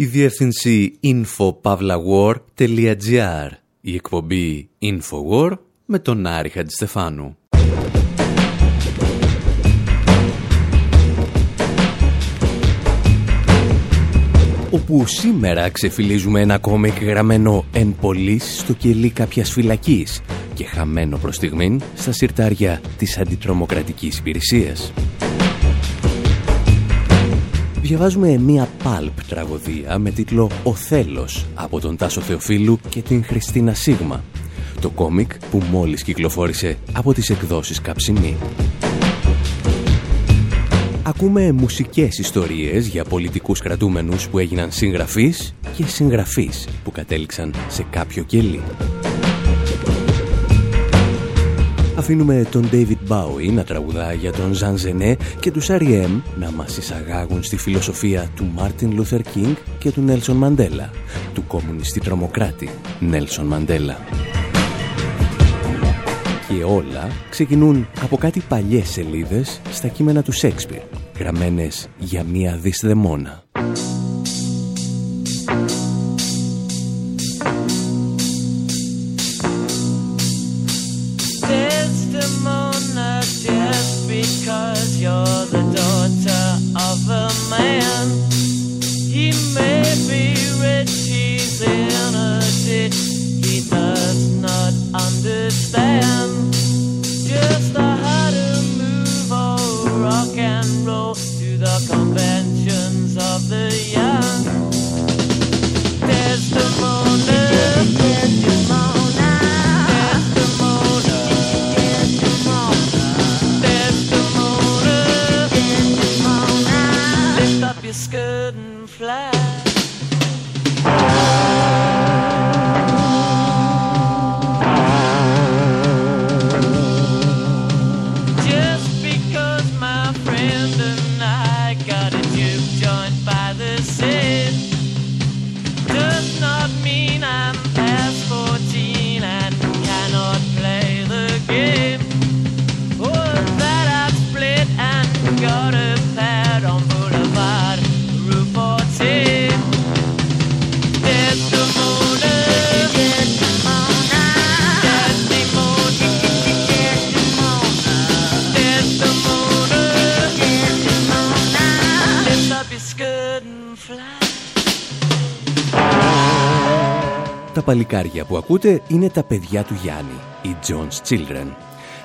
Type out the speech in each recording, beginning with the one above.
Η διεύθυνση infopavlawar.gr Η εκπομπή Infowar με τον Άρη Χατζηστεφάνου. όπου σήμερα ξεφυλίζουμε ένα κόμικ γραμμένο εν πολλής στο κελί κάποιας φυλακής και χαμένο προς στιγμήν στα συρτάρια της αντιτρομοκρατικής υπηρεσίας. Διαβάζουμε μία pulp τραγωδία με τίτλο «Οθέλος» από τον Τάσο Θεοφίλου και την Χριστίνα Σίγμα, το κόμικ που μόλις κυκλοφόρησε από τις εκδόσεις Κάψιμι. Ακούμε μουσικές ιστορίες για πολιτικούς κρατούμενους που έγιναν συγγραφείς και συγγραφείς που κατέληξαν σε κάποιο κελί. Αφήνουμε τον David Bowie να τραγουδά για τον Ζαν Ζενέ και τους R.E.M. να μας εισαγάγουν στη φιλοσοφία του Μάρτιν Λούθερ Κίνγκ και του Νέλσον Μαντέλα, του κομμουνιστή τρομοκράτη Νέλσον Μαντέλα. Και όλα ξεκινούν από κάτι παλιές σελίδες στα κείμενα του Σέξπιρ, γραμμένες για μία δυσδεμόνα. Παλικάρια που ακούτε είναι τα παιδιά του Γιάννη, οι John's Children.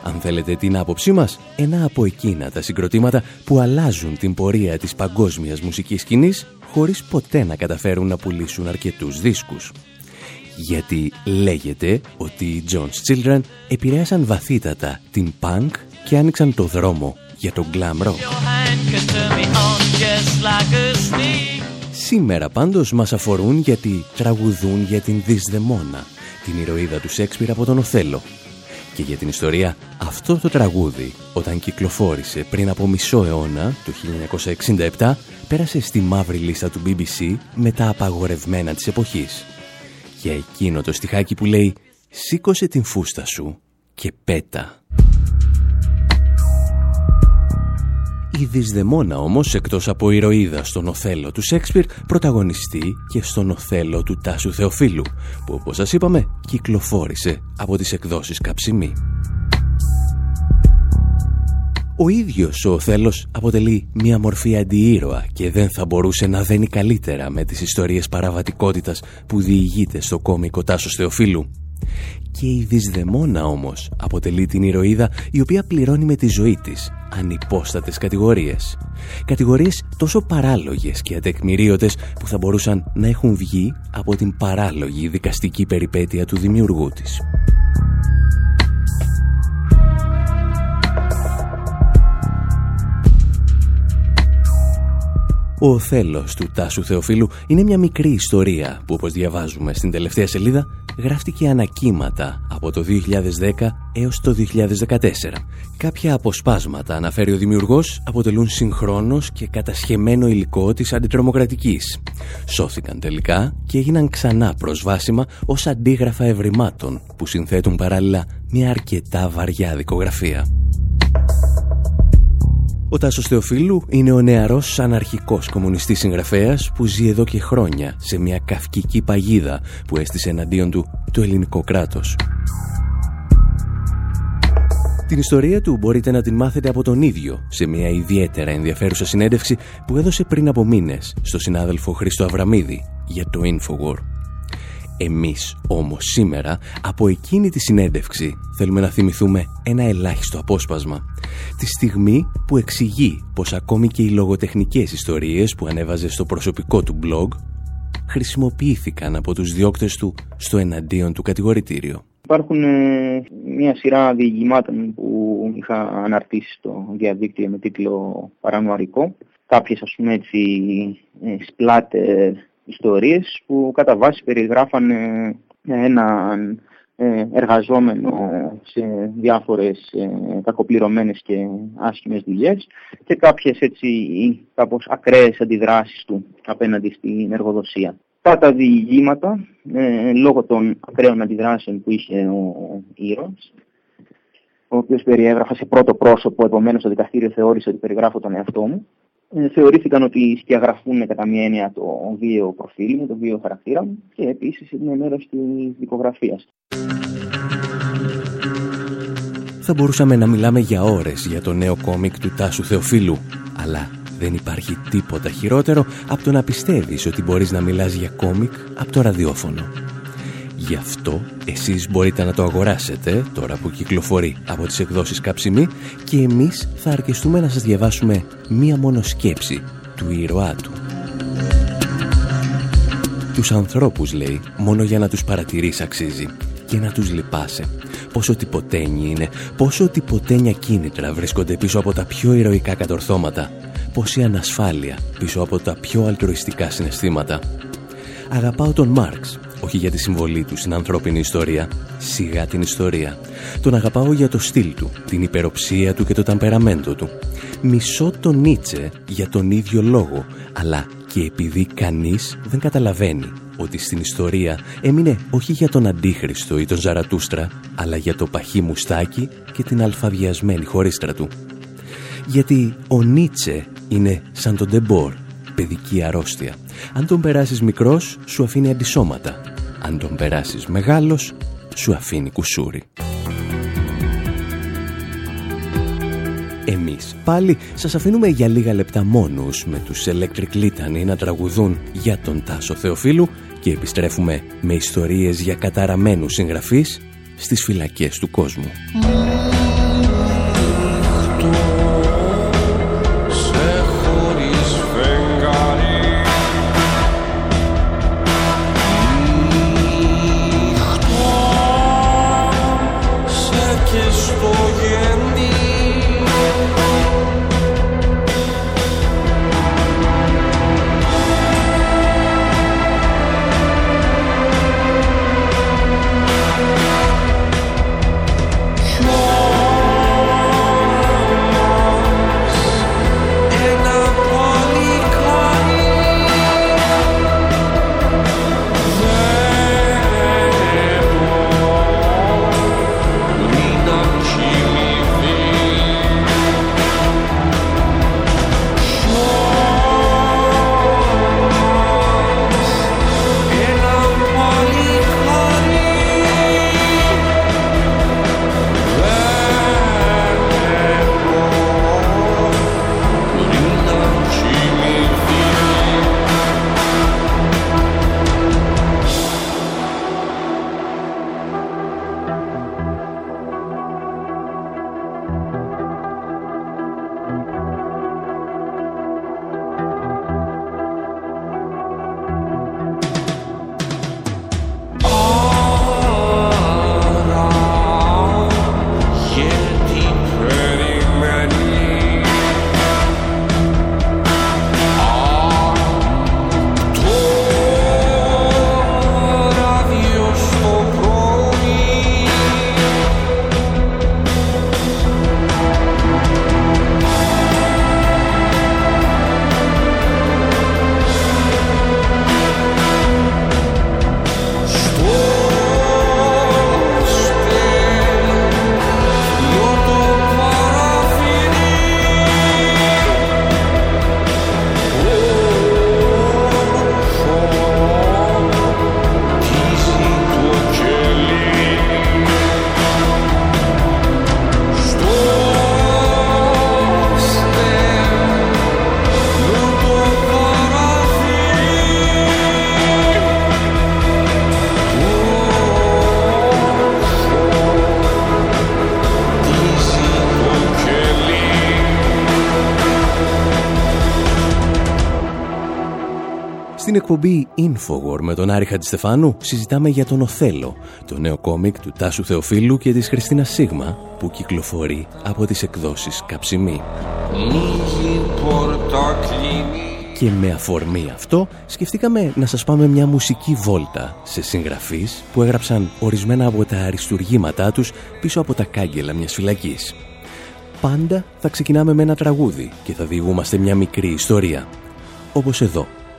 Αν θέλετε την άποψή μας, ένα από εκείνα τα συγκροτήματα που αλλάζουν την πορεία της παγκόσμιας μουσικής σκηνής χωρίς ποτέ να καταφέρουν να πουλήσουν αρκετούς δίσκους. Γιατί λέγεται ότι οι John's Children επηρέασαν βαθύτατα την punk και άνοιξαν το δρόμο για τον glam rock. Σήμερα πάντως μας αφορούν γιατί τραγουδούν για την Δυσδεμόνα, την ηρωίδα του Σέξπιρ από τον Οθέλο. Και για την ιστορία, αυτό το τραγούδι, όταν κυκλοφόρησε πριν από μισό αιώνα, το 1967, πέρασε στη μαύρη λίστα του BBC με τα απαγορευμένα της εποχής. Για εκείνο το στιχάκι που λέει «Σήκωσε την φούστα σου και πέτα». Η Δυσδεμόνα όμως, εκτός από ηρωίδα στον Οθέλο του Σέξπιρ, πρωταγωνιστεί και στον Οθέλο του Τάσου Θεοφίλου, που όπως σας είπαμε, κυκλοφόρησε από τις εκδόσεις Καψιμή. Ο ίδιος ο Οθέλος αποτελεί μια μορφή αντιήρωα και δεν θα μπορούσε να δένει καλύτερα με τις ιστορίες παραβατικότητας που διηγείται στο κόμικο Τάσος Θεοφίλου. Και η Δυσδεμόνα όμως αποτελεί την ηρωίδα η οποία πληρώνει με τη ζωή της ανυπόστατες κατηγορίες. Κατηγορίες τόσο παράλογες και ατεκμηρίωτες που θα μπορούσαν να έχουν βγει από την παράλογη δικαστική περιπέτεια του δημιουργού της. Ο Οθέλος του Τάσου Θεοφίλου είναι μια μικρή ιστορία που όπως διαβάζουμε στην τελευταία σελίδα γράφτηκε ανακύματα από το 2010 έως το 2014. Κάποια αποσπάσματα αναφέρει ο δημιουργός αποτελούν συγχρόνως και κατασχεμένο υλικό της αντιτρομοκρατικής. Σώθηκαν τελικά και έγιναν ξανά προσβάσιμα ως αντίγραφα ευρημάτων που συνθέτουν παράλληλα μια αρκετά βαριά δικογραφία. Ο Τάσος Θεοφίλου είναι ο νεαρός αναρχικός κομμουνιστής συγγραφέας που ζει εδώ και χρόνια σε μια καυκική παγίδα που έστησε εναντίον του το ελληνικό κράτος. Την ιστορία του μπορείτε να την μάθετε από τον ίδιο σε μια ιδιαίτερα ενδιαφέρουσα συνέντευξη που έδωσε πριν από μήνες στο συνάδελφο Χρήστο Αβραμίδη για το Infowar. Εμείς όμως σήμερα από εκείνη τη συνέντευξη θέλουμε να θυμηθούμε ένα ελάχιστο απόσπασμα. Τη στιγμή που εξηγεί πως ακόμη και οι λογοτεχνικές ιστορίες που ανέβαζε στο προσωπικό του blog χρησιμοποιήθηκαν από τους διώκτες του στο εναντίον του κατηγορητήριο. Υπάρχουν ε, μια σειρά διηγημάτων που είχα αναρτήσει στο διαδίκτυο με τίτλο «Παρανοαρικό». Κάποιες ας πούμε έτσι ε, σπλάτε ιστορίες που κατά βάση περιγράφανε έναν ε, εργαζόμενο σε διάφορες κακοπληρωμένες και άσχημες δουλειές και κάποιες έτσι κάπως ακραίες αντιδράσεις του απέναντι στην εργοδοσία. Αυτά τα διηγήματα, ε, λόγω των ακραίων αντιδράσεων που είχε ο ήρωας, ο οποίος περιέγραφα σε πρώτο πρόσωπο, επομένως το δικαστήριο θεώρησε ότι περιγράφω τον εαυτό μου, ε, θεωρήθηκαν ότι σκιαγραφούν κατά μία έννοια το βίαιο προφίλ μου, το βίαιο χαρακτήρα μου και επίσης είναι μέρος της δικογραφίας. Θα μπορούσαμε να μιλάμε για ώρες για το νέο κόμικ του Τάσου Θεοφίλου, αλλά δεν υπάρχει τίποτα χειρότερο από το να πιστεύεις ότι μπορείς να μιλάς για κόμικ από το ραδιόφωνο. Γι' αυτό εσείς μπορείτε να το αγοράσετε τώρα που κυκλοφορεί από τις εκδόσεις Καψιμή και εμείς θα αρκεστούμε να σας διαβάσουμε μία μόνο σκέψη του ήρωά του. Τους ανθρώπους, λέει, μόνο για να τους παρατηρείς αξίζει και να τους λυπάσαι. Πόσο τυποτένιοι είναι, πόσο τυποτένια κίνητρα βρίσκονται πίσω από τα πιο ηρωικά κατορθώματα πόση ανασφάλεια πίσω από τα πιο αλτροιστικά συναισθήματα. Αγαπάω τον Μάρξ, όχι για τη συμβολή του στην ανθρώπινη ιστορία, σιγά την ιστορία. Τον αγαπάω για το στυλ του, την υπεροψία του και το ταμπεραμέντο του. Μισώ τον Νίτσε για τον ίδιο λόγο, αλλά και επειδή κανείς δεν καταλαβαίνει ότι στην ιστορία έμεινε όχι για τον Αντίχριστο ή τον Ζαρατούστρα, αλλά για το παχύ μουστάκι και την αλφαβιασμένη χωρίστρα του. Γιατί ο Νίτσε είναι σαν τον Ντεμπόρ, παιδική αρρώστια. Αν τον περάσεις μικρός, σου αφήνει αντισώματα. Αν τον περάσεις μεγάλος, σου αφήνει κουσούρι. Εμείς πάλι σας αφήνουμε για λίγα λεπτά μόνους με τους Electric Litany να τραγουδούν για τον Τάσο Θεοφίλου και επιστρέφουμε με ιστορίες για καταραμένους συγγραφείς στις φυλακές του κόσμου. Στην εκπομπή Infowar με τον Άρη Χατζηστεφάνου συζητάμε για τον Οθέλο, το νέο κόμικ του Τάσου Θεοφίλου και της Χριστίνα Σίγμα που κυκλοφορεί από τις εκδόσεις Καψιμή. Και με αφορμή αυτό σκεφτήκαμε να σας πάμε μια μουσική βόλτα σε συγγραφείς που έγραψαν ορισμένα από τα αριστουργήματά τους πίσω από τα κάγκελα μιας φυλακής. Πάντα θα ξεκινάμε με ένα τραγούδι και θα διηγούμαστε μια μικρή ιστορία. Όπως εδώ,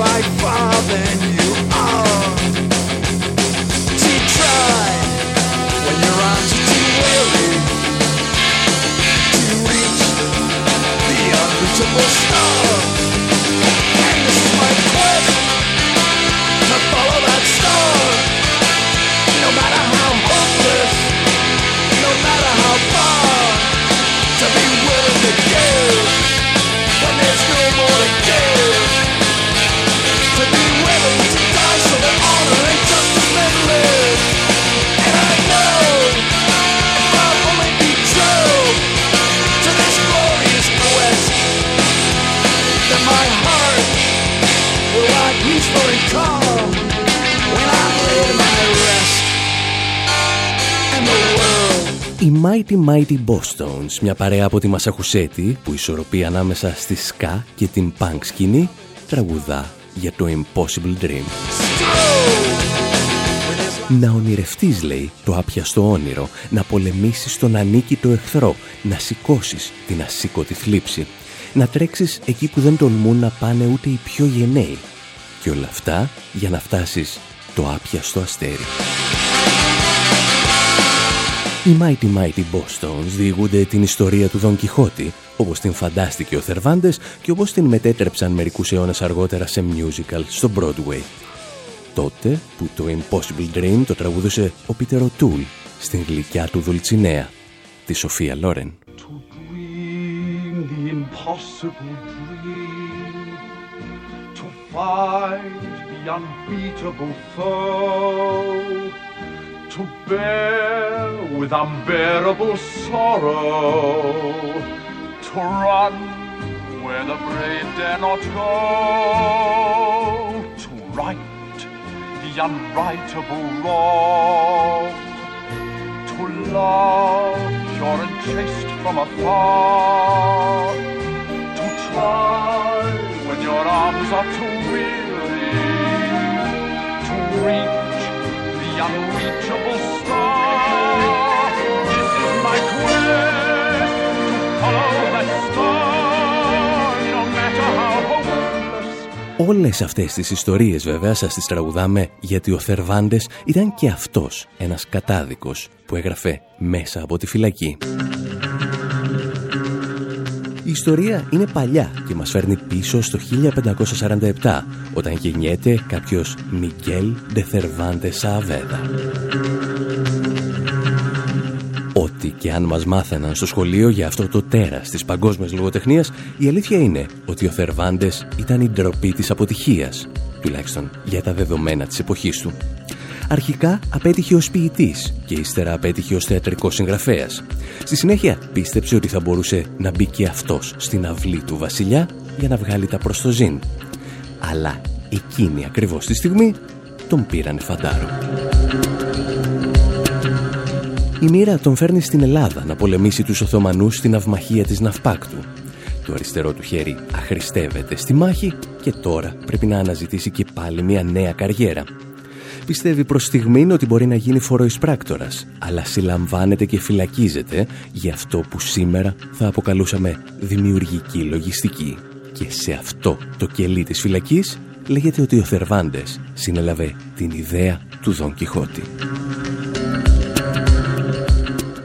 by far than you are. To try when your arms are too weary to reach the unreachable star. Mighty Mighty Boston's, μια παρέα από τη Μασαχουσέτη που ισορροπεί ανάμεσα στη ska και την punk σκηνή, τραγουδά για το Impossible Dream. Να ονειρευτείς, λέει, το άπιαστο όνειρο, να πολεμήσεις τον ανίκητο εχθρό, να σηκώσεις την ασήκωτη θλίψη, να τρέξεις εκεί που δεν τολμούν να πάνε ούτε οι πιο γενναίοι. Και όλα αυτά για να φτάσεις το άπιαστο αστέρι. Οι Mighty Mighty Bostons διηγούνται την ιστορία του Δον Κιχώτη, όπως την φαντάστηκε ο Θερβάντες και όπως την μετέτρεψαν μερικούς αιώνες αργότερα σε musical στο Broadway. Τότε που το Impossible Dream το τραγούδησε ο Πίτερο Τούλ στην γλυκιά του Δουλτσινέα, τη Σοφία Λόρεν. the unbeatable foe to bear with unbearable sorrow to run where the brave dare not go to right the unrightable wrong to love pure and chaste from afar to try when your arms are too weary, to reach unreachable star. This is my quest to follow that star, no matter how hopeless. Όλες αυτές τις ιστορίες βέβαια σας τις τραγουδάμε γιατί ο Θερβάντες ήταν και αυτός ένας κατάδικος που έγραφε μέσα από τη φυλακή. Η ιστορία είναι παλιά και μας φέρνει πίσω στο 1547, όταν γεννιέται κάποιος Μιγγέλ Ντεθερβάντε Σαβέδα. Ό,τι και αν μας μάθαιναν στο σχολείο για αυτό το τέρας της παγκόσμιας λογοτεχνίας, η αλήθεια είναι ότι ο Θερβάντες ήταν η ντροπή της αποτυχίας, τουλάχιστον για τα δεδομένα της εποχής του. Αρχικά απέτυχε ως ποιητής και ύστερα απέτυχε ως θεατρικός συγγραφέας. Στη συνέχεια πίστεψε ότι θα μπορούσε να μπει και αυτός στην αυλή του βασιλιά για να βγάλει τα προστοζήν. Αλλά εκείνη ακριβώς τη στιγμή τον πήραν φαντάρο. Η μοίρα τον φέρνει στην Ελλάδα να πολεμήσει τους Οθωμανούς στην αυμαχία της Ναυπάκτου. Το αριστερό του χέρι αχρηστεύεται στη μάχη και τώρα πρέπει να αναζητήσει και πάλι μια νέα καριέρα πιστεύει προς στιγμήν ότι μπορεί να γίνει φοροεισπράκτορας, αλλά συλλαμβάνεται και φυλακίζεται για αυτό που σήμερα θα αποκαλούσαμε δημιουργική λογιστική. Και σε αυτό το κελί της φυλακής λέγεται ότι ο Θερβάντες συνέλαβε την ιδέα του Δον Κιχώτη.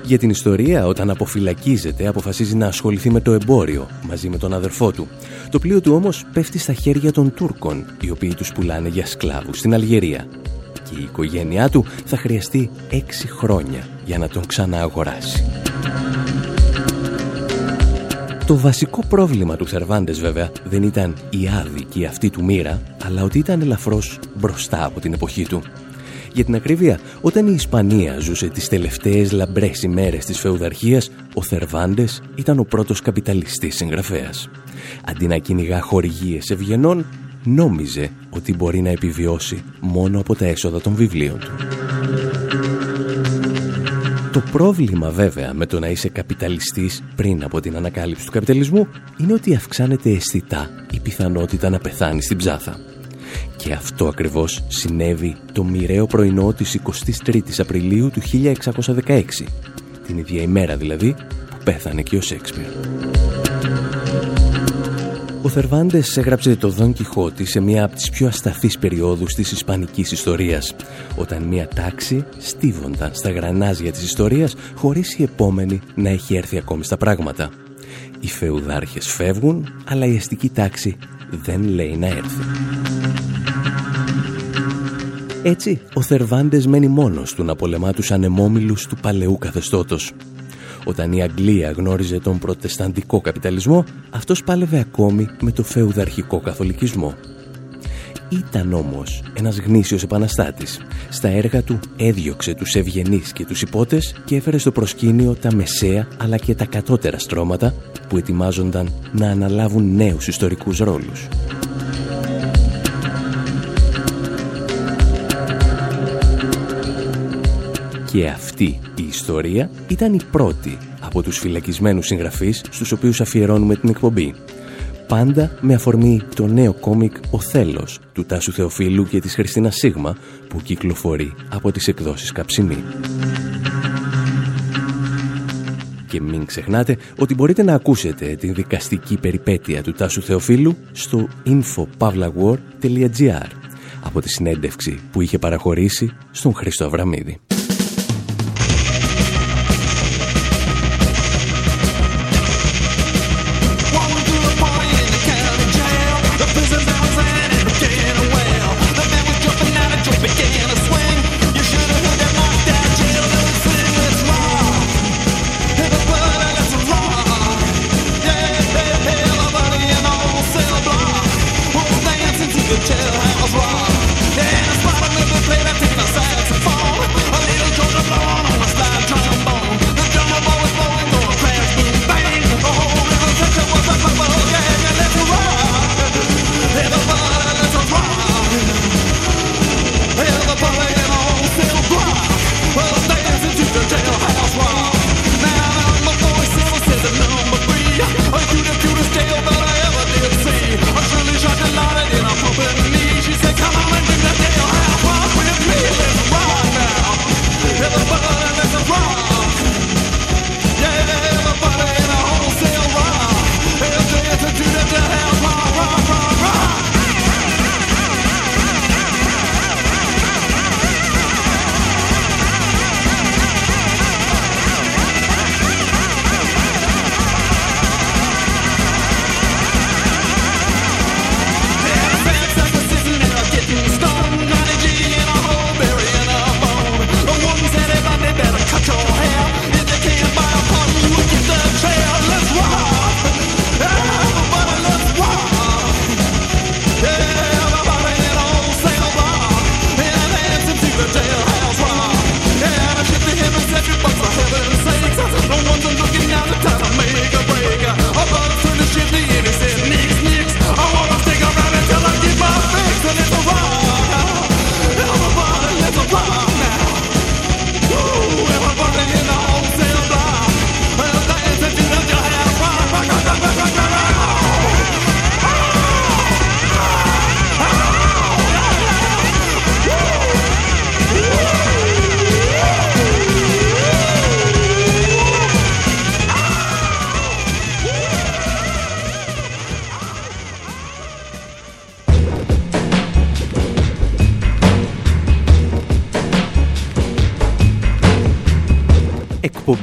Για την ιστορία, όταν αποφυλακίζεται, αποφασίζει να ασχοληθεί με το εμπόριο μαζί με τον αδερφό του. Το πλοίο του όμως πέφτει στα χέρια των Τούρκων, οι οποίοι τους πουλάνε για σκλάβους στην Αλγερία. Και η οικογένειά του θα χρειαστεί έξι χρόνια για να τον ξανααγοράσει. Το βασικό πρόβλημα του Θερβάντες βέβαια δεν ήταν η άδικη αυτή του μοίρα, αλλά ότι ήταν ελαφρώς μπροστά από την εποχή του. Για την ακρίβεια, όταν η Ισπανία ζούσε τις τελευταίες λαμπρές ημέρες της φεουδαρχίας, ο Θερβάντες ήταν ο πρώτος καπιταλιστής συγγραφέας. Αντί να κυνηγά χορηγίες ευγενών, νόμιζε ότι μπορεί να επιβιώσει μόνο από τα έσοδα των βιβλίων του. Το πρόβλημα βέβαια με το να είσαι καπιταλιστής πριν από την ανακάλυψη του καπιταλισμού είναι ότι αυξάνεται αισθητά η πιθανότητα να πεθάνει στην ψάθα. Και αυτό ακριβώς συνέβη το μοιραίο πρωινό της 23ης Απριλίου του 1616, την ίδια ημέρα δηλαδή που πέθανε και ο Σέξπιρ. Ο Θερβάντες έγραψε το Δον Κιχώτη σε μία από τις πιο ασταθείς περιόδους της ισπανικής ιστορίας, όταν μία τάξη στίβονταν στα γρανάζια της ιστορίας χωρίς η επόμενη να έχει έρθει ακόμη στα πράγματα. Οι φεουδάρχες φεύγουν, αλλά η αστική τάξη δεν λέει να έρθει. Έτσι, ο Θερβάντες μένει μόνος του να πολεμά τους ανεμόμυλους του παλαιού καθεστώτος. Όταν η Αγγλία γνώριζε τον προτεσταντικό καπιταλισμό, αυτός πάλευε ακόμη με το φεουδαρχικό καθολικισμό. Ήταν όμως ένας γνήσιος επαναστάτης. Στα έργα του έδιωξε τους ευγενείς και τους υπότες και έφερε στο προσκήνιο τα μεσαία αλλά και τα κατώτερα στρώματα που ετοιμάζονταν να αναλάβουν νέους ιστορικούς ρόλους. Και αυτή η ιστορία ήταν η πρώτη από τους φυλακισμένους συγγραφείς στους οποίους αφιερώνουμε την εκπομπή. Πάντα με αφορμή το νέο κόμικ «Ο Θέλος» του Τάσου Θεοφίλου και της Χριστίνα Σίγμα που κυκλοφορεί από τις εκδόσεις Καψιμή. Και μην ξεχνάτε ότι μπορείτε να ακούσετε την δικαστική περιπέτεια του Τάσου Θεοφίλου στο infopavlawar.gr από τη συνέντευξη που είχε παραχωρήσει στον Χρήστο Αβραμίδη.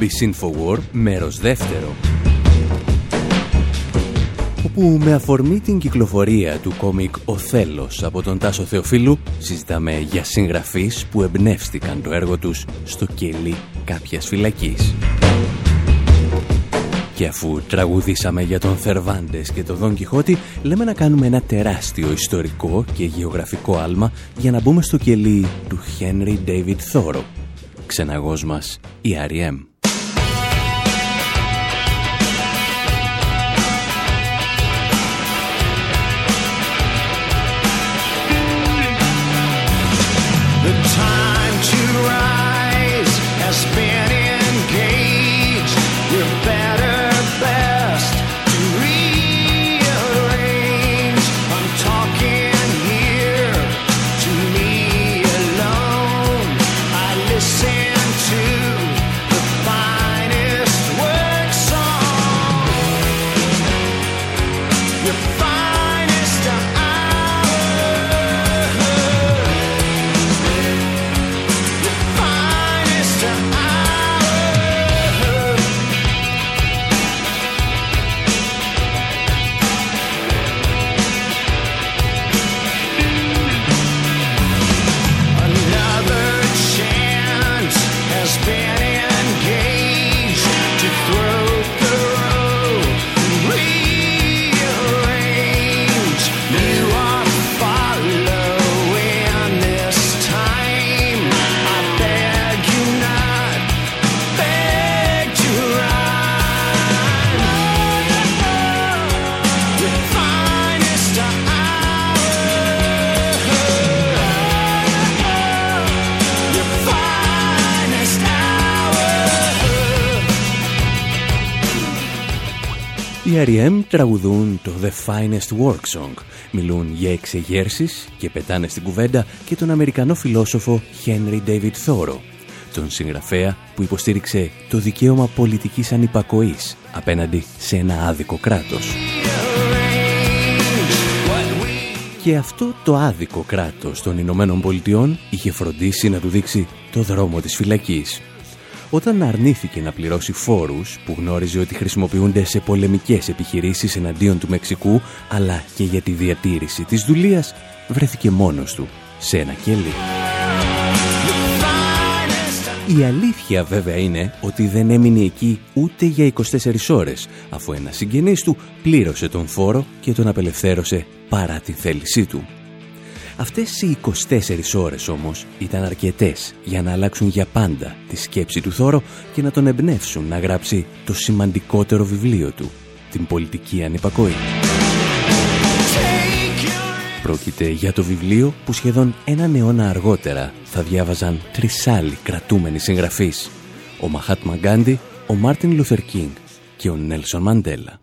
Εκπομπή Infowar, μέρος δεύτερο όπου με αφορμή την κυκλοφορία του κόμικ «Ο Θέλος» από τον Τάσο Θεοφίλου συζητάμε για συγγραφείς που εμπνεύστηκαν το έργο τους στο κελί κάποιας φυλακής. Και αφού τραγουδήσαμε για τον Θερβάντες και τον Δον Κιχώτη, λέμε να κάνουμε ένα τεράστιο ιστορικό και γεωγραφικό άλμα για να μπούμε στο κελί του Henry David Thoreau. Ξεναγός μας, η R.E.M. through Οι R.E.M. τραγουδούν το The Finest Work Song, μιλούν για εξεγέρσεις και πετάνε στην κουβέντα και τον Αμερικανό φιλόσοφο Henry David Thoreau, τον συγγραφέα που υποστήριξε το δικαίωμα πολιτικής ανυπακοής απέναντι σε ένα άδικο κράτος. Και αυτό το άδικο κράτος των Ηνωμένων Πολιτειών είχε φροντίσει να του δείξει το δρόμο της φυλακής όταν αρνήθηκε να πληρώσει φόρους που γνώριζε ότι χρησιμοποιούνται σε πολεμικές επιχειρήσεις εναντίον του Μεξικού αλλά και για τη διατήρηση της δουλείας βρέθηκε μόνος του σε ένα κελί. Η αλήθεια βέβαια είναι ότι δεν έμεινε εκεί ούτε για 24 ώρες αφού ένας συγγενής του πλήρωσε τον φόρο και τον απελευθέρωσε παρά τη θέλησή του. Αυτές οι 24 ώρες όμως ήταν αρκετές για να αλλάξουν για πάντα τη σκέψη του Θόρο και να τον εμπνεύσουν να γράψει το σημαντικότερο βιβλίο του, την πολιτική ανυπακοή. Πρόκειται για το βιβλίο που σχεδόν έναν αιώνα αργότερα θα διάβαζαν τρεις άλλοι κρατούμενοι συγγραφείς, ο Μαχάτμα Γκάντι, ο Μάρτιν Λούθερ Κίνγκ και ο Νέλσον Μαντέλα.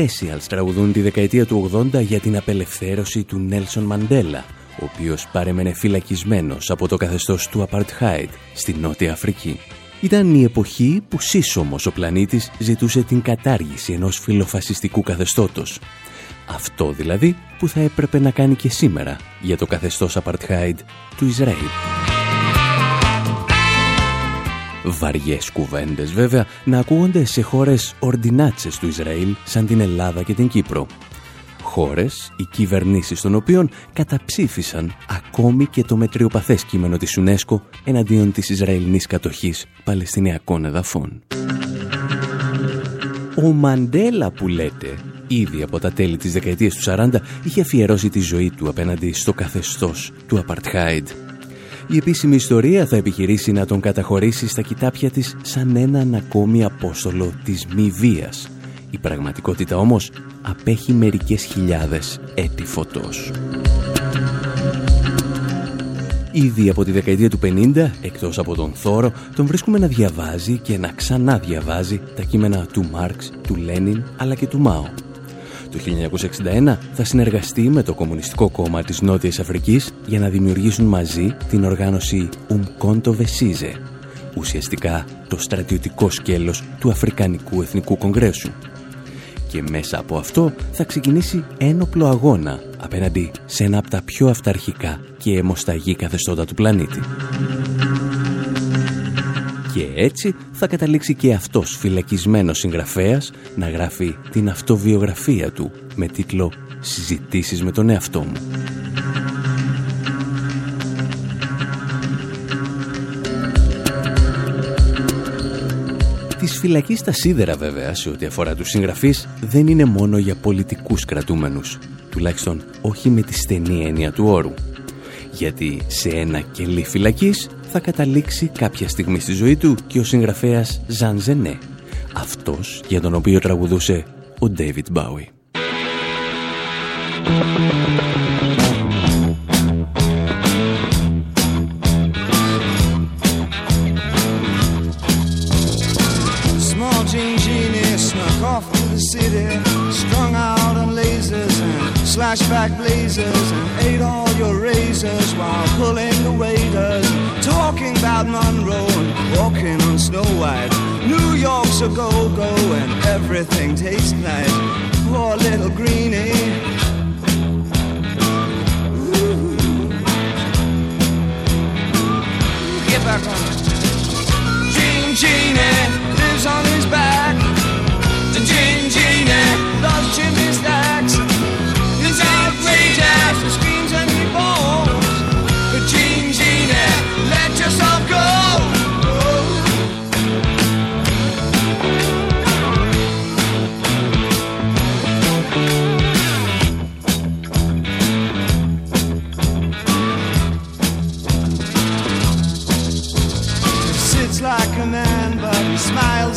Specials τραγουδούν τη δεκαετία του 80 για την απελευθέρωση του Νέλσον Μαντέλα, ο οποίος παρέμενε φυλακισμένος από το καθεστώς του Apartheid στη Νότια Αφρική. Ήταν η εποχή που σύσσωμος ο πλανήτης ζητούσε την κατάργηση ενός φιλοφασιστικού καθεστώτος. Αυτό δηλαδή που θα έπρεπε να κάνει και σήμερα για το καθεστώς Apartheid του Ισραήλ. Βαριές κουβέντες βέβαια να ακούγονται σε χώρες ορντινάτσες του Ισραήλ σαν την Ελλάδα και την Κύπρο. Χώρες, οι κυβερνήσεις των οποίων καταψήφισαν ακόμη και το μετριοπαθές κείμενο της UNESCO εναντίον της Ισραηλινής κατοχής Παλαιστινιακών εδαφών. Ο Μαντέλα που λέτε, ήδη από τα τέλη της δεκαετίας του 40, είχε αφιερώσει τη ζωή του απέναντι στο καθεστώς του Απαρτχάιντ η επίσημη ιστορία θα επιχειρήσει να τον καταχωρήσει στα κοιτάπια της σαν έναν ακόμη απόστολο της μη βίας. Η πραγματικότητα όμως απέχει μερικές χιλιάδες έτη φωτός. Ήδη από τη δεκαετία του 50, εκτός από τον Θόρο, τον βρίσκουμε να διαβάζει και να ξανά διαβάζει τα κείμενα του Μάρξ, του Λένιν αλλά και του Μάο. Το 1961 θα συνεργαστεί με το Κομμουνιστικό Κόμμα της Νότιας Αφρικής για να δημιουργήσουν μαζί την οργάνωση Umkonto Vesize, ουσιαστικά το στρατιωτικό σκέλος του Αφρικανικού Εθνικού Κογκρέσου. Και μέσα από αυτό θα ξεκινήσει ένοπλο αγώνα απέναντι σε ένα από τα πιο αυταρχικά και αιμοσταγή καθεστώτα του πλανήτη. Και έτσι θα καταλήξει και αυτός φυλακισμένος συγγραφέας να γράφει την αυτοβιογραφία του με τίτλο «Συζητήσεις με τον εαυτό μου». Της φυλακής στα σίδερα βέβαια σε ό,τι αφορά τους συγγραφείς δεν είναι μόνο για πολιτικούς κρατούμενους, τουλάχιστον όχι με τη στενή έννοια του όρου. Γιατί σε ένα κελί φυλακής θα καταλήξει κάποια στιγμή στη ζωή του και ο συγγραφέας Ζαν Ζενέ, αυτός για τον οποίο τραγουδούσε ο Ντέιβιτ Μπάουι. Snow White. New York's a go-go and everything tastes nice. Poor little greenie. Get back on. Gene Genie lives on his back. The Gene Genie loves Jimmy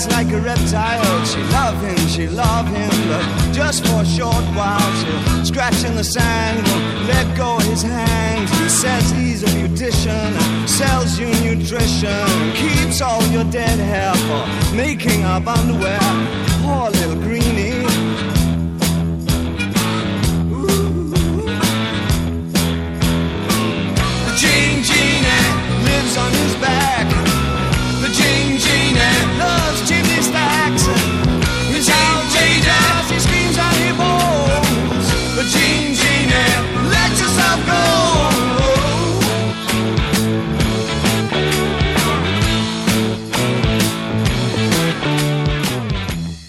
like a reptile. She love him, she love him, but just for a short while. She'll scratch in the sand, won't let go his hand. He says he's a beautician, sells you nutrition, keeps all your dead hair for making up underwear. Poor little greenie. Gene Genie lives on his back.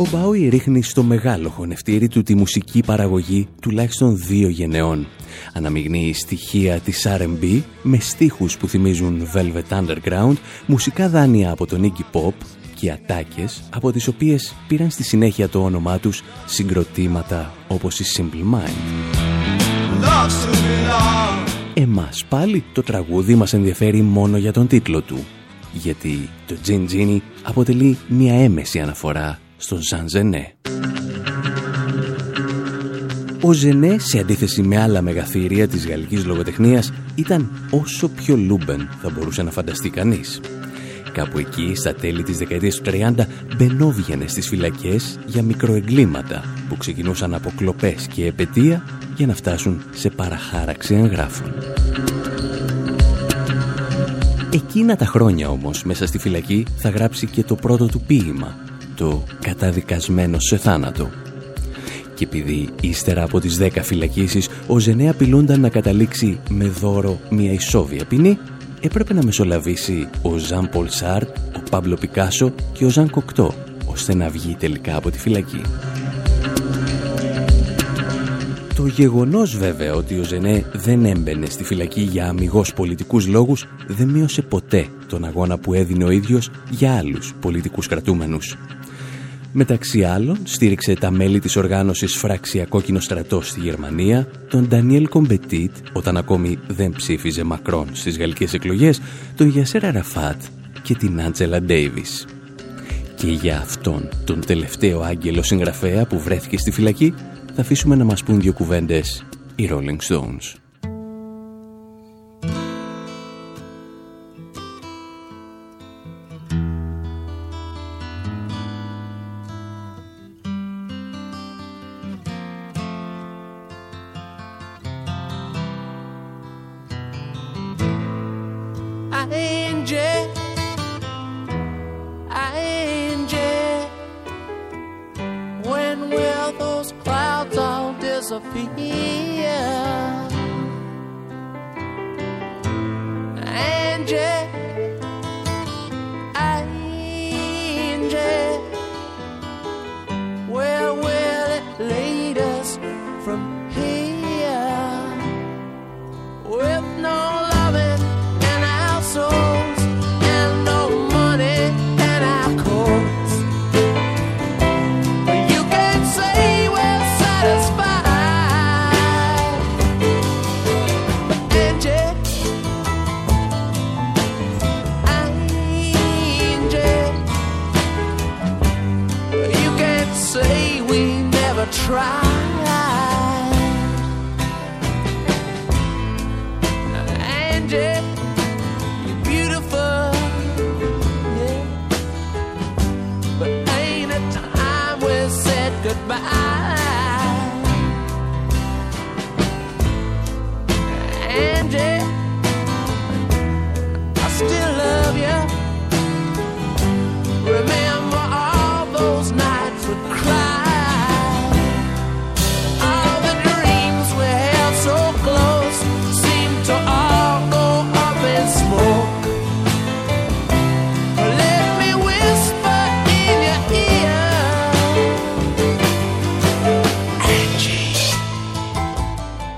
Ο Μπάουι ρίχνει στο μεγάλο χωνευτήρι του τη μουσική παραγωγή τουλάχιστον δύο γενεών. Αναμειγνύει στοιχεία της R&B με στίχους που θυμίζουν Velvet Underground, μουσικά δάνεια από τον Iggy Pop και ατάκες από τις οποίες πήραν στη συνέχεια το όνομά τους συγκροτήματα όπως η Simple Mind. Εμάς πάλι το τραγούδι μας ενδιαφέρει μόνο για τον τίτλο του, γιατί το Gin Gini αποτελεί μια έμεση αναφορά στον Ζαν Ζενέ. Ο Ζενέ, σε αντίθεση με άλλα μεγαθύρια της γαλλικής λογοτεχνίας, ήταν όσο πιο λούμπεν θα μπορούσε να φανταστεί κανείς. Κάπου εκεί, στα τέλη της δεκαετίας του 30, μπαινόβγαινε στις φυλακές για μικροεγκλήματα που ξεκινούσαν από κλοπές και επαιτία για να φτάσουν σε παραχάραξη εγγράφων. Εκείνα τα χρόνια όμως μέσα στη φυλακή θα γράψει και το πρώτο του ποίημα, το «Καταδικασμένο σε θάνατο». Και επειδή ύστερα από τις δέκα φυλακίσεις ο Ζενέ απειλούνταν να καταλήξει με δώρο μια ισόβια ποινή, έπρεπε να μεσολαβήσει ο Ζαν Πολ Σάρτ, ο Πάμπλο Πικάσο και ο Ζαν Κοκτό, ώστε να βγει τελικά από τη φυλακή. Το γεγονός βέβαια ότι ο Ζενέ δεν έμπαινε στη φυλακή για αμυγός πολιτικούς λόγους δεν μείωσε ποτέ τον αγώνα που έδινε ο ίδιος για άλλους πολιτικούς κρατούμενους. Μεταξύ άλλων στήριξε τα μέλη της οργάνωσης Φράξια Κόκκινο Στρατό στη Γερμανία, τον Ντανιέλ Κομπετίτ όταν ακόμη δεν ψήφιζε Μακρόν στις γαλλικές εκλογές, τον Γιασέρα Ραφάτ και την Άντζελα Ντέιβις. Και για αυτόν τον τελευταίο άγγελο συγγραφέα που βρέθηκε στη φυλακή θα αφήσουμε να μας πούν δύο κουβέντες οι Rolling Stones. changes.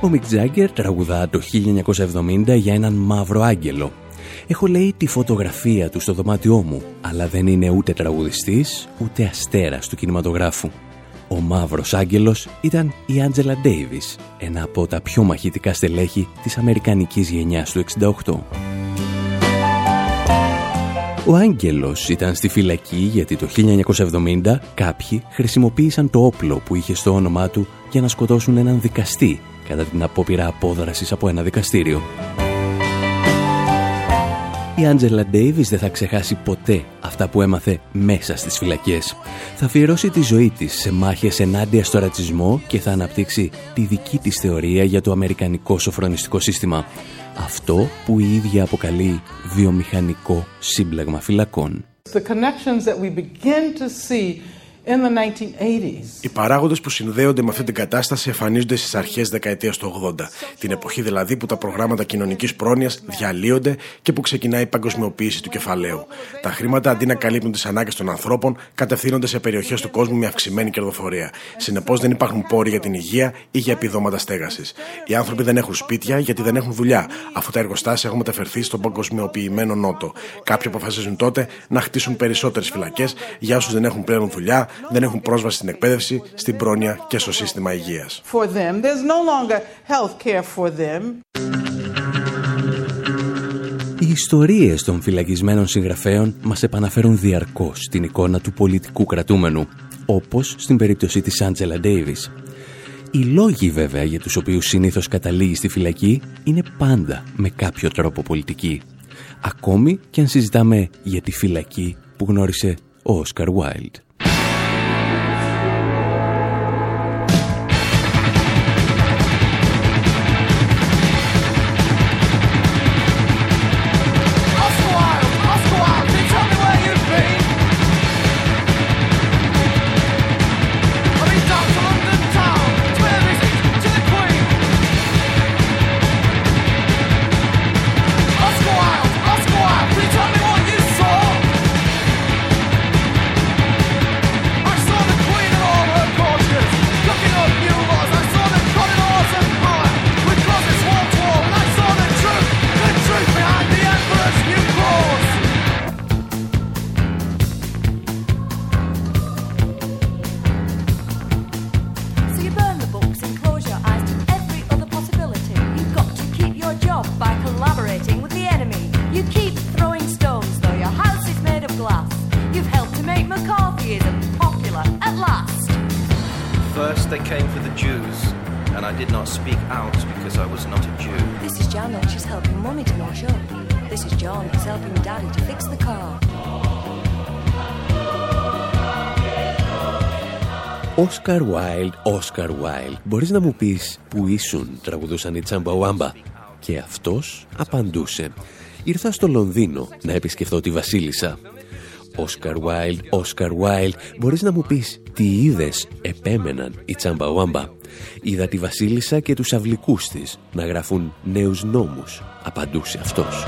Ο Μικ Τζάγκερ τραγουδά το 1970 για έναν μαύρο άγγελο. Έχω λέει τη φωτογραφία του στο δωμάτιό μου, αλλά δεν είναι ούτε τραγουδιστής, ούτε αστέρας του κινηματογράφου. Ο μαύρος άγγελος ήταν η Άντζελα Ντέιβις, ένα από τα πιο μαχητικά στελέχη της αμερικανικής γενιάς του 68. Ο Άγγελος ήταν στη φυλακή γιατί το 1970 κάποιοι χρησιμοποίησαν το όπλο που είχε στο όνομά του για να σκοτώσουν έναν δικαστή κατά την απόπειρα απόδρασης από ένα δικαστήριο. Η Άντζελα Ντέιβις δεν θα ξεχάσει ποτέ αυτά που έμαθε μέσα στις φυλακές. Θα αφιερώσει τη ζωή της σε μάχες ενάντια στο ρατσισμό και θα αναπτύξει τη δική της θεωρία για το αμερικανικό σοφρονιστικό σύστημα. Αυτό που η ίδια αποκαλεί βιομηχανικό σύμπλεγμα φυλακών. The connections that we begin to see οι παράγοντες που συνδέονται με αυτή την κατάσταση εμφανίζονται στις αρχές δεκαετίας του 80, την εποχή δηλαδή που τα προγράμματα κοινωνικής πρόνοιας διαλύονται και που ξεκινάει η παγκοσμιοποίηση του κεφαλαίου. Τα χρήματα αντί να καλύπτουν τις ανάγκες των ανθρώπων, κατευθύνονται σε περιοχές του κόσμου με αυξημένη κερδοφορία. Συνεπώς δεν υπάρχουν πόροι για την υγεία ή για επιδόματα στέγασης. Οι άνθρωποι δεν έχουν σπίτια γιατί δεν έχουν δουλειά, αφού τα εργοστάσια έχουν μεταφερθεί στον παγκοσμιοποιημένο νότο. Κάποιοι αποφασίζουν τότε να χτίσουν περισσότερες φυλακές για όσους δεν έχουν πλέον δουλειά, δεν έχουν πρόσβαση στην εκπαίδευση, στην πρόνοια και στο σύστημα υγείας. Οι ιστορίες των φυλακισμένων συγγραφέων μας επαναφέρουν διαρκώς την εικόνα του πολιτικού κρατούμενου, όπως στην περίπτωση της Άντζελα Ντέιβις. Οι λόγοι βέβαια για τους οποίους συνήθως καταλήγει στη φυλακή είναι πάντα με κάποιο τρόπο πολιτική. ακόμη και αν συζητάμε για τη φυλακή που γνώρισε ο Όσκαρ Βάιλντ. Oscar Wilde, Oscar Wilde, μπορείς να μου πεις που ήσουν, τραγουδούσαν οι Τσαμπαουάμπα. Και αυτός απαντούσε. Ήρθα στο Λονδίνο να επισκεφθώ τη Βασίλισσα. Oscar Wilde, Oscar Wilde, μπορείς να μου πεις τι είδες, επέμεναν οι Τσαμπαουάμπα. Είδα τη Βασίλισσα και τους αυλικούς της να γράφουν νέους νόμους, απαντούσε αυτός.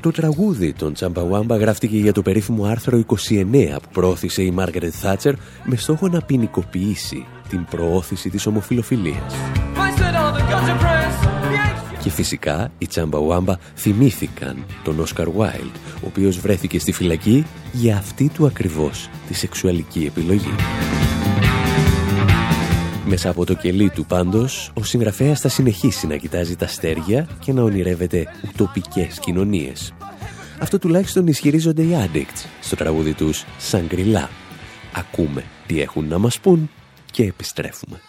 Το τραγούδι των Τσαμπαουάμπα γράφτηκε για το περίφημο άρθρο 29 που προώθησε η Μάργαρετ Θάτσερ με στόχο να ποινικοποιήσει την προώθηση της ομοφιλοφιλίας. Και φυσικά οι Τσαμπαουάμπα θυμήθηκαν τον Όσκαρ Βάιλντ, ο οποίος βρέθηκε στη φυλακή για αυτή του ακριβώς τη σεξουαλική επιλογή. Μέσα από το κελί του πάντως, ο συγγραφέας θα συνεχίσει να κοιτάζει τα αστέρια και να ονειρεύεται ουτοπικές κοινωνίες. Αυτό τουλάχιστον ισχυρίζονται οι Addicts στο τραγούδι τους «Σαγκριλά». Ακούμε τι έχουν να μας πούν και επιστρέφουμε.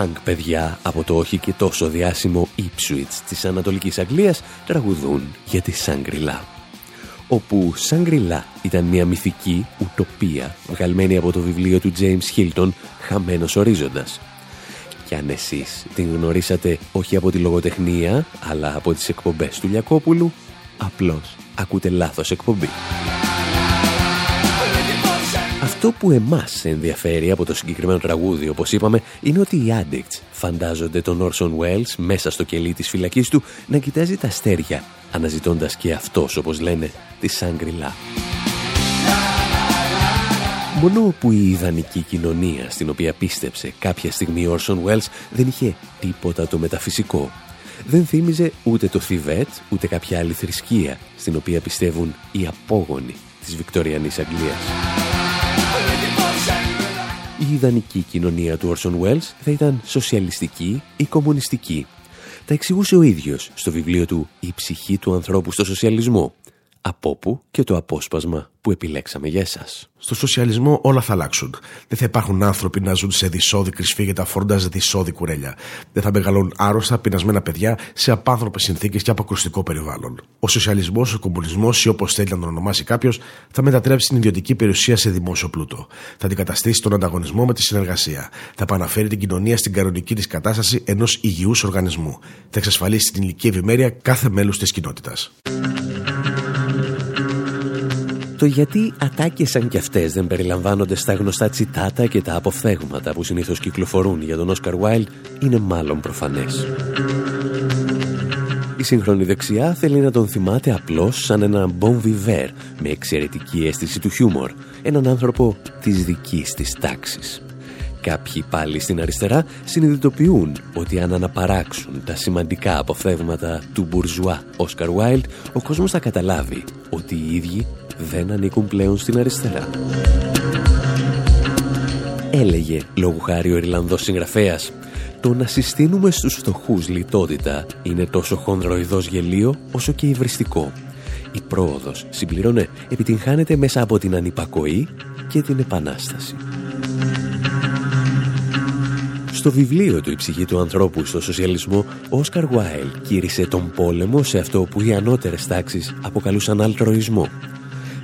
Κάτι punk παιδιά από το όχι και τόσο διάσημο Ipswich της Ανατολικής Αγγλίας τραγουδούν για τη Σαγκριλά. Όπου Σαγκριλά ήταν μια μυθική ουτοπία βγαλμένη από το βιβλίο του James Hilton «Χαμένος ορίζοντας». Κι αν εσείς την γνωρίσατε όχι από τη λογοτεχνία αλλά από τις εκπομπές του Λιακόπουλου, απλώς ακούτε λάθος εκπομπή. Αυτό που εμάς ενδιαφέρει από το συγκεκριμένο τραγούδι, όπως είπαμε, είναι ότι οι Addicts φαντάζονται τον Orson Welles μέσα στο κελί της φυλακής του να κοιτάζει τα αστέρια, αναζητώντας και αυτός, όπως λένε, τη Σάγκριλά. Μόνο που η ιδανική κοινωνία στην οποία πίστεψε κάποια στιγμή ο Orson Welles δεν είχε τίποτα το μεταφυσικό. Δεν θύμιζε ούτε το Θιβέτ, ούτε κάποια άλλη θρησκεία στην οποία πιστεύουν οι απόγονοι της Βικτοριανής Αγγλίας. Η ιδανική κοινωνία του Orson Welles θα ήταν σοσιαλιστική ή κομμουνιστική. Τα εξηγούσε ο ίδιος στο βιβλίο του «Η ψυχή του ανθρώπου στο σοσιαλισμό». Από που και το απόσπασμα που επιλέξαμε για εσάς. Στο σοσιαλισμό όλα θα αλλάξουν. Δεν θα υπάρχουν άνθρωποι να ζουν σε δυσόδη κρυσφύγετα φορώντα δυσόδη κουρέλια. Δεν θα μεγαλώνουν άρρωστα, πεινασμένα παιδιά σε απάνθρωπες συνθήκες και αποκρουστικό περιβάλλον. Ο σοσιαλισμός, ο κομμουνισμός ή όπως θέλει να τον ονομάσει κάποιος, θα μετατρέψει την ιδιωτική περιουσία σε δημόσιο πλούτο. Θα αντικαταστήσει τον ανταγωνισμό με τη συνεργασία. Θα επαναφέρει την κοινωνία στην κανονική της κατάσταση ενός υγιούς οργανισμού. Θα εξασφαλίσει την ηλική ευημέρεια κάθε μέλους της κοινότητας. Το γιατί ατάκες σαν κι αυτές δεν περιλαμβάνονται στα γνωστά τσιτάτα και τα αποφθέγματα που συνήθως κυκλοφορούν για τον Όσκαρ Βάιλ είναι μάλλον προφανές. Η σύγχρονη δεξιά θέλει να τον θυμάται απλώς σαν ένα bon vivant με εξαιρετική αίσθηση του χιούμορ, έναν άνθρωπο της δικής της τάξης. Κάποιοι πάλι στην αριστερά συνειδητοποιούν ότι αν αναπαράξουν τα σημαντικά αποφθέγματα του μπουρζουά Όσκαρ Βάιλ, ο κόσμος θα καταλάβει ότι οι ίδιοι δεν ανήκουν πλέον στην αριστερά. Έλεγε, λόγου χάρη ο Ιρλανδός συγγραφέας, το να συστήνουμε στους φτωχούς λιτότητα είναι τόσο χονδροειδός γελίο όσο και υβριστικό. Η πρόοδος, συμπληρώνε, επιτυγχάνεται μέσα από την ανυπακοή και την επανάσταση. Στο βιβλίο του «Η ψυχή του ανθρώπου στο σοσιαλισμό», ο Όσκαρ Γουάιλ κήρυσε τον πόλεμο σε αυτό που οι ανώτερες τάξεις αποκαλούσαν αλτροϊσμό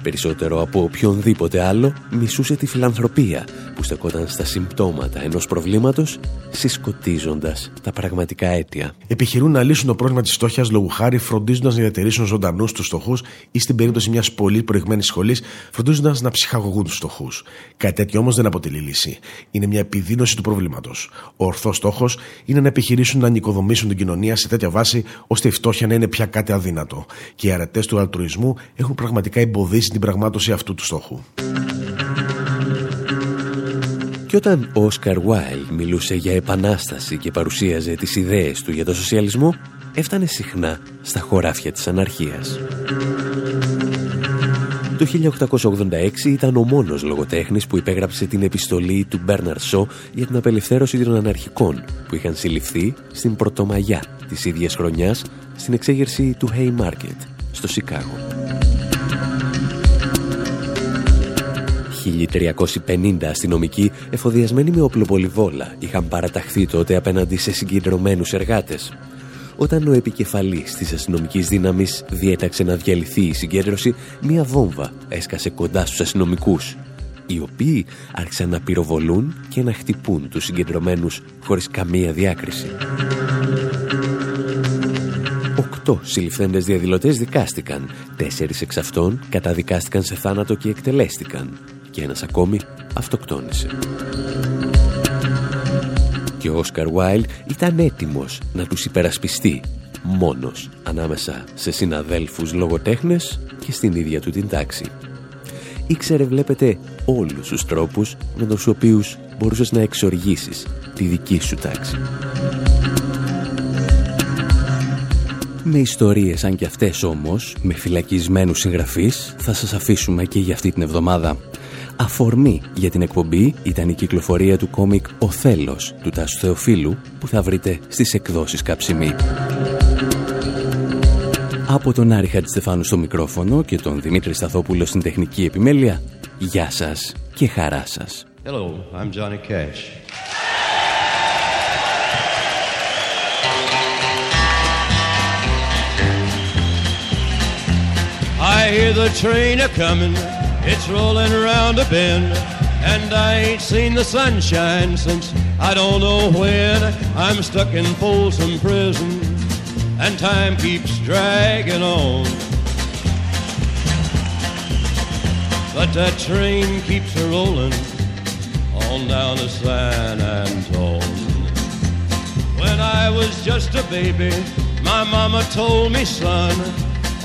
περισσότερο από οποιονδήποτε άλλο, μισούσε τη φιλανθρωπία που στεκόταν στα συμπτώματα ενός προβλήματος, συσκοτίζοντας τα πραγματικά αίτια. Επιχειρούν να λύσουν το πρόβλημα της φτώχειας λόγου χάρη φροντίζοντας να διατηρήσουν ζωντανούς τους στοχούς ή στην περίπτωση μιας πολύ προηγμένης σχολής φροντίζοντας να ψυχαγωγούν τους στοχούς. Κάτι τέτοιο όμως δεν αποτελεί λύση. Είναι μια επιδείνωση του προβλήματος. Ο ορθός στόχος είναι να επιχειρήσουν να νοικοδομήσουν την κοινωνία σε τέτοια βάση ώστε η φτώχεια να είναι πια κάτι αδύνατο. Και οι αρετές του αλτρουισμού έχουν πραγματικά εμποδίσει την πραγμάτωση αυτού του στόχου. Και όταν ο Όσκαρ Βάιλ μιλούσε για επανάσταση και παρουσίαζε τις ιδέες του για το σοσιαλισμό, έφτανε συχνά στα χωράφια της αναρχίας. Το 1886 ήταν ο μόνος λογοτέχνης που υπέγραψε την επιστολή του Μπέρναρ Σό για την απελευθέρωση των αναρχικών που είχαν συλληφθεί στην Πρωτομαγιά της ίδιας χρονιάς στην εξέγερση του Haymarket στο Σικάγο. 1350 αστυνομικοί εφοδιασμένοι με οπλοπολιβόλα είχαν παραταχθεί τότε απέναντι σε συγκεντρωμένους εργάτες. Όταν ο επικεφαλής της αστυνομικής δύναμης διέταξε να διαλυθεί η συγκέντρωση, μία βόμβα έσκασε κοντά στους αστυνομικούς, οι οποίοι άρχισαν να πυροβολούν και να χτυπούν τους συγκεντρωμένους χωρίς καμία διάκριση. Οκτώ συλληφθέντες διαδηλωτές δικάστηκαν, τέσσερις εξ αυτών καταδικάστηκαν σε θάνατο και εκτελέστηκαν και ένας ακόμη αυτοκτόνησε. Και ο Όσκαρ Βάιλ ήταν έτοιμος να τους υπερασπιστεί μόνος ανάμεσα σε συναδέλφους λογοτέχνες και στην ίδια του την τάξη. Ήξερε βλέπετε όλους τους τρόπους με τους οποίους μπορούσες να εξοργήσεις τη δική σου τάξη. Με ιστορίες σαν και αυτές όμως, με φυλακισμένους συγγραφείς, θα σας αφήσουμε και για αυτή την εβδομάδα. Αφορμή για την εκπομπή ήταν η κυκλοφορία του κόμικ «Ο Θέλος» του Τάσου Θεοφίλου που θα βρείτε στις εκδόσεις Καψιμή. Από τον Άρη Χατζηστεφάνου στο μικρόφωνο και τον Δημήτρη Σταθόπουλο στην τεχνική επιμέλεια, γεια σας και χαρά σας. Hello, I'm Johnny Cash. I hear the train a coming It's rolling around a bend, and I ain't seen the sunshine since I don't know when. I'm stuck in Folsom Prison, and time keeps dragging on. But that train keeps a rolling on down to San Antone. When I was just a baby, my mama told me, son,